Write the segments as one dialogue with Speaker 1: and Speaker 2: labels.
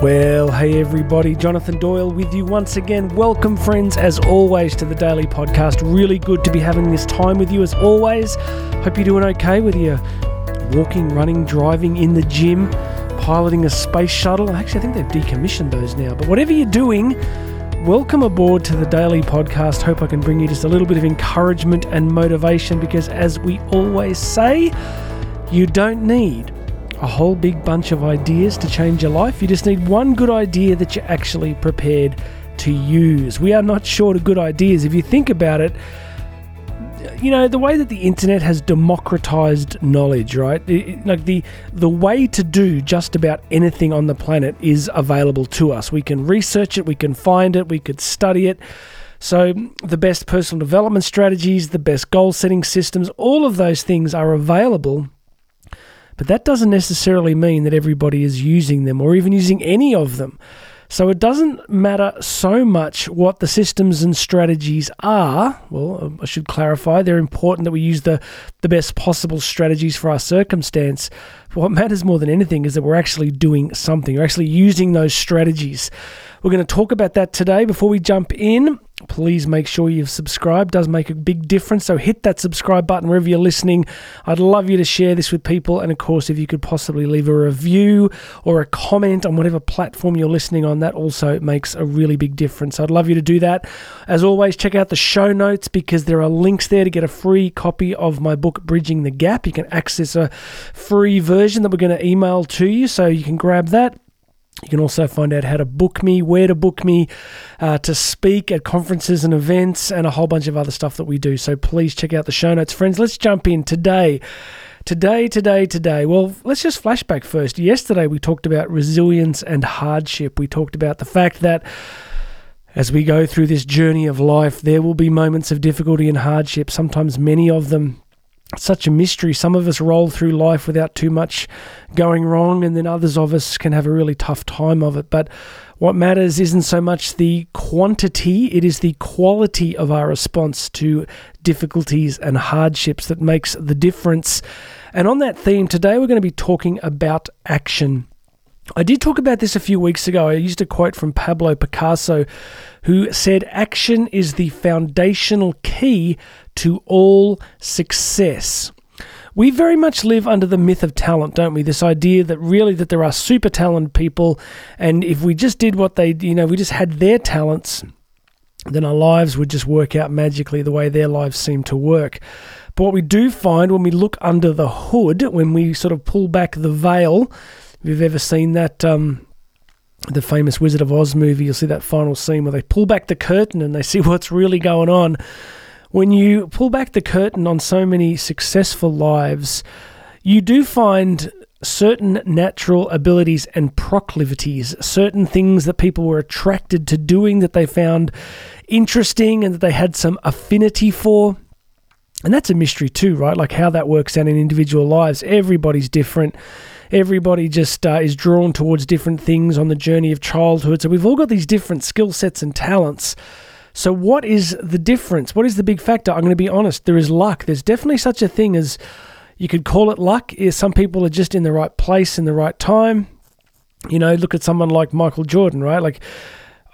Speaker 1: Well, hey everybody, Jonathan Doyle with you once again. Welcome, friends, as always, to the Daily Podcast. Really good to be having this time with you as always. Hope you're doing okay, whether you're walking, running, driving, in the gym, piloting a space shuttle. Actually, I think they've decommissioned those now. But whatever you're doing, welcome aboard to the Daily Podcast. Hope I can bring you just a little bit of encouragement and motivation because, as we always say, you don't need a whole big bunch of ideas to change your life. You just need one good idea that you're actually prepared to use. We are not short of good ideas. If you think about it, you know the way that the internet has democratized knowledge right like the the way to do just about anything on the planet is available to us we can research it we can find it we could study it so the best personal development strategies the best goal setting systems all of those things are available but that doesn't necessarily mean that everybody is using them or even using any of them. So it doesn't matter so much what the systems and strategies are. Well, um, I should clarify, they're important that we use the, the best possible strategies for our circumstance. What matters more than anything is that we're actually doing something, we're actually using those strategies. We're going to talk about that today. Before we jump in, please make sure you've subscribed. Does make a big difference. So hit that subscribe button wherever you're listening. I'd love you to share this with people. And of course, if you could possibly leave a review or a comment on whatever platform you're listening on, that also makes a really big difference. I'd love you to do that. As always, check out the show notes because there are links there to get a free copy of my book, Bridging the Gap. You can access a free version that we're going to email to you. So you can grab that. You can also find out how to book me, where to book me, uh, to speak at conferences and events, and a whole bunch of other stuff that we do. So please check out the show notes. Friends, let's jump in today. Today, today, today. Well, let's just flashback first. Yesterday, we talked about resilience and hardship. We talked about the fact that as we go through this journey of life, there will be moments of difficulty and hardship, sometimes many of them such a mystery. Some of us roll through life without too much going wrong, and then others of us can have a really tough time of it. But what matters isn't so much the quantity, it is the quality of our response to difficulties and hardships that makes the difference. And on that theme, today we're going to be talking about action. I did talk about this a few weeks ago. I used a quote from Pablo Picasso, who said, Action is the foundational key to all success. We very much live under the myth of talent, don't we? This idea that really that there are super talented people, and if we just did what they, you know, we just had their talents, then our lives would just work out magically the way their lives seem to work. But what we do find when we look under the hood, when we sort of pull back the veil, if you've ever seen that, um, the famous Wizard of Oz movie, you'll see that final scene where they pull back the curtain and they see what's really going on. When you pull back the curtain on so many successful lives, you do find certain natural abilities and proclivities, certain things that people were attracted to doing that they found interesting and that they had some affinity for. And that's a mystery too, right? Like how that works out in individual lives. Everybody's different everybody just uh, is drawn towards different things on the journey of childhood. So we've all got these different skill sets and talents. So, what is the difference? What is the big factor? I'm going to be honest. There is luck. There's definitely such a thing as you could call it luck. Some people are just in the right place in the right time. You know, look at someone like Michael Jordan, right? Like,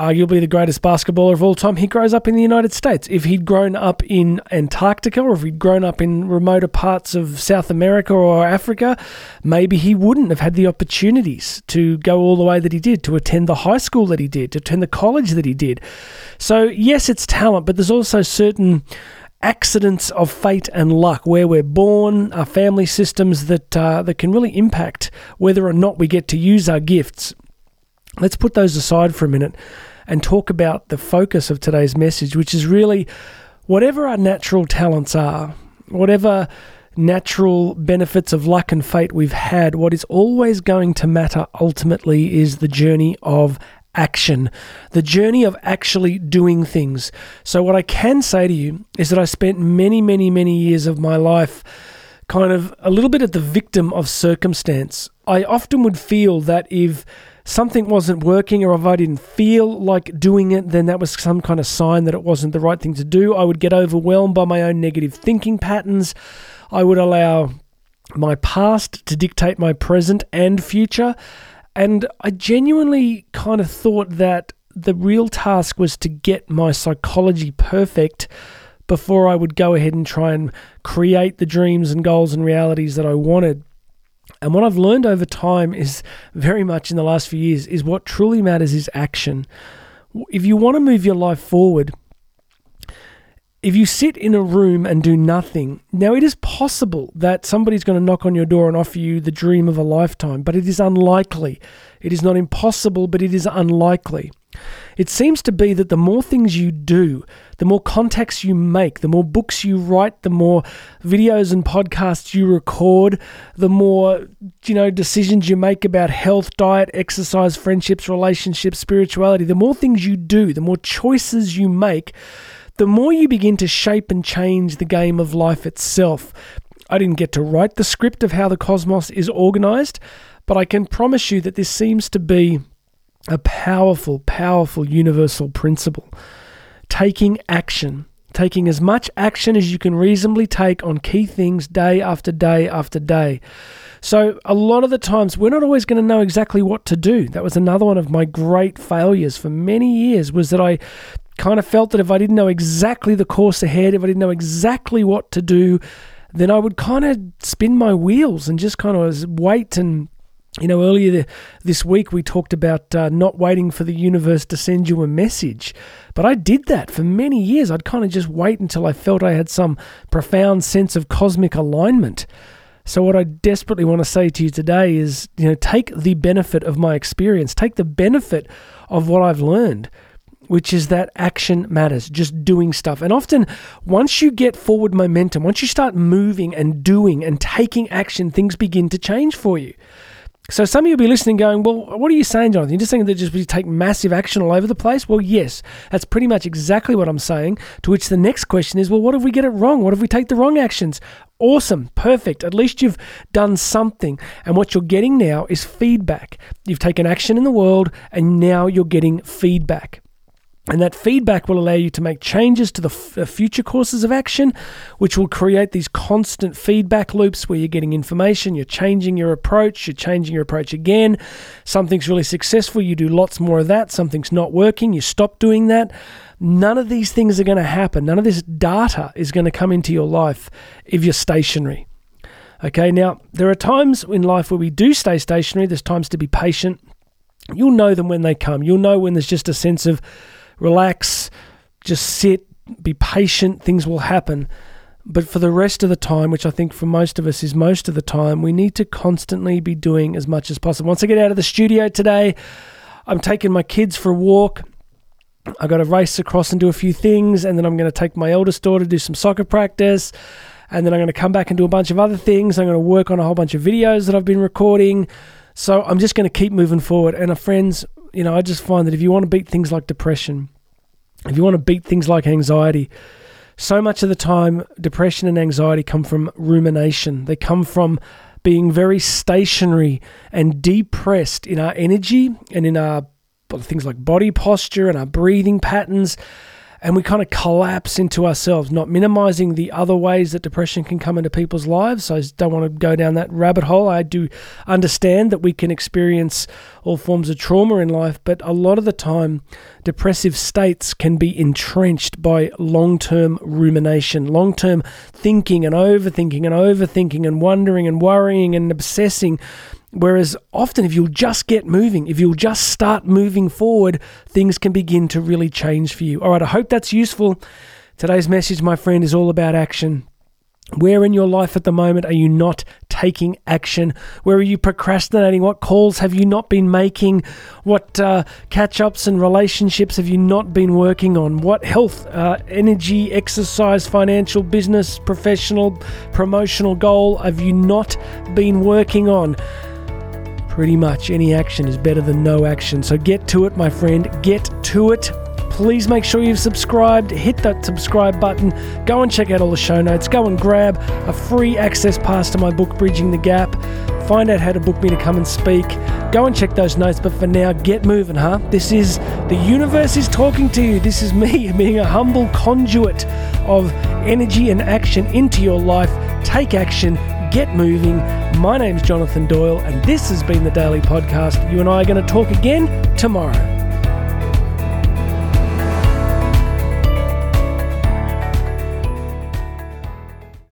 Speaker 1: arguably the greatest basketballer of all time, he grows up in the United States. If he'd grown up in Antarctica or if he'd grown up in remoter parts of South America or Africa, maybe he wouldn't have had the opportunities to go all the way that he did, to attend the high school that he did, to attend the college that he did. So, yes, it's talent, but there's also certain accidents of fate and luck where we're born, our family systems that uh, that can really impact whether or not we get to use our gifts. Let's put those aside for a minute and talk about the focus of today's message, which is really whatever our natural talents are, whatever natural benefits of luck and fate we've had, what is always going to matter ultimately is the journey of action, the journey of actually doing things. So, what I can say to you is that I spent many, many, many years of my life kind of a little bit at the victim of circumstance. I often would feel that if something wasn't working or if I didn't feel like doing it, then that was some kind of sign that it wasn't the right thing to do. I would get overwhelmed by my own negative thinking patterns. I would allow my past to dictate my present and future. And I genuinely kind of thought that the real task was to get my psychology perfect before I would go ahead and try and create the dreams and goals and realities that I wanted. And what I've learned over time is very much in the last few years is what truly matters is action. If you want to move your life forward, if you sit in a room and do nothing, now it is possible that somebody's going to knock on your door and offer you the dream of a lifetime, but it is unlikely. It is not impossible, but it is unlikely. It seems to be that the more things you do, the more contacts you make, the more books you write, the more videos and podcasts you record, the more you know decisions you make about health, diet, exercise, friendships, relationships, spirituality, the more things you do, the more choices you make, the more you begin to shape and change the game of life itself. I didn't get to write the script of how the cosmos is organized, but I can promise you that this seems to be a powerful, powerful universal principle. Taking action, taking as much action as you can reasonably take on key things day after day after day. So, a lot of the times, we're not always going to know exactly what to do. That was another one of my great failures for many years, was that I kind of felt that if I didn't know exactly the course ahead, if I didn't know exactly what to do, then I would kind of spin my wheels and just kind of wait and you know, earlier this week we talked about uh, not waiting for the universe to send you a message. But I did that for many years. I'd kind of just wait until I felt I had some profound sense of cosmic alignment. So, what I desperately want to say to you today is, you know, take the benefit of my experience, take the benefit of what I've learned, which is that action matters, just doing stuff. And often, once you get forward momentum, once you start moving and doing and taking action, things begin to change for you. So some of you will be listening going, well, what are you saying, Jonathan? You're just saying that just we take massive action all over the place? Well, yes, that's pretty much exactly what I'm saying. To which the next question is, well, what if we get it wrong? What if we take the wrong actions? Awesome, perfect. At least you've done something. And what you're getting now is feedback. You've taken action in the world and now you're getting feedback. And that feedback will allow you to make changes to the f- uh, future courses of action, which will create these constant feedback loops where you're getting information, you're changing your approach, you're changing your approach again. Something's really successful, you do lots more of that. Something's not working, you stop doing that. None of these things are going to happen. None of this data is going to come into your life if you're stationary. Okay, now there are times in life where we do stay stationary, there's times to be patient. You'll know them when they come. You'll know when there's just a sense of relax, just sit, be patient, things will happen. But for the rest of the time, which I think for most of us is most of the time, we need to constantly be doing as much as possible. Once I get out of the studio today, I'm taking my kids for a walk. I got to race across and do a few things, and then I'm going to take my eldest daughter to do some soccer practice, and then I'm going to come back and do a bunch of other things. I'm going to work on a whole bunch of videos that I've been recording. So I'm just going to keep moving forward. And uh, friends, you know, I just find that if you want to beat things like depression, if you want to beat things like anxiety, so much of the time, depression and anxiety come from rumination. They come from being very stationary and depressed in our energy and in our things like body posture and our breathing patterns and we kind of collapse into ourselves, not minimizing the other ways that depression can come into people's lives. So I don't want to go down that rabbit hole. I do understand that we can experience all forms of trauma in life, but a lot of the time, depressive states can be entrenched by long term rumination, long term thinking and overthinking and overthinking and wondering and worrying and obsessing Whereas often, if you'll just get moving, if you'll just start moving forward, things can begin to really change for you. All right, I hope that's useful. Today's message, my friend, is all about action. Where in your life at the moment are you not taking action? Where are you procrastinating? What calls have you not been making? What uh, catch ups and relationships have you not been working on? What health, uh, energy, exercise, financial, business, professional, promotional goal have you not been working on? Pretty much any action is better than no action. So get to it, my friend. Get to it. Please make sure you've subscribed. Hit that subscribe button. Go and check out all the show notes. Go and grab a free access pass to my book, Bridging the Gap. Find out how to book me to come and speak. Go and check those notes. But for now, get moving, huh? This is the universe is talking to you. This is me being a humble conduit of energy and action into your life. Take action, get moving My name's Jonathan Doyle, and this has been the Daily Podcast. You and I are going to talk again tomorrow.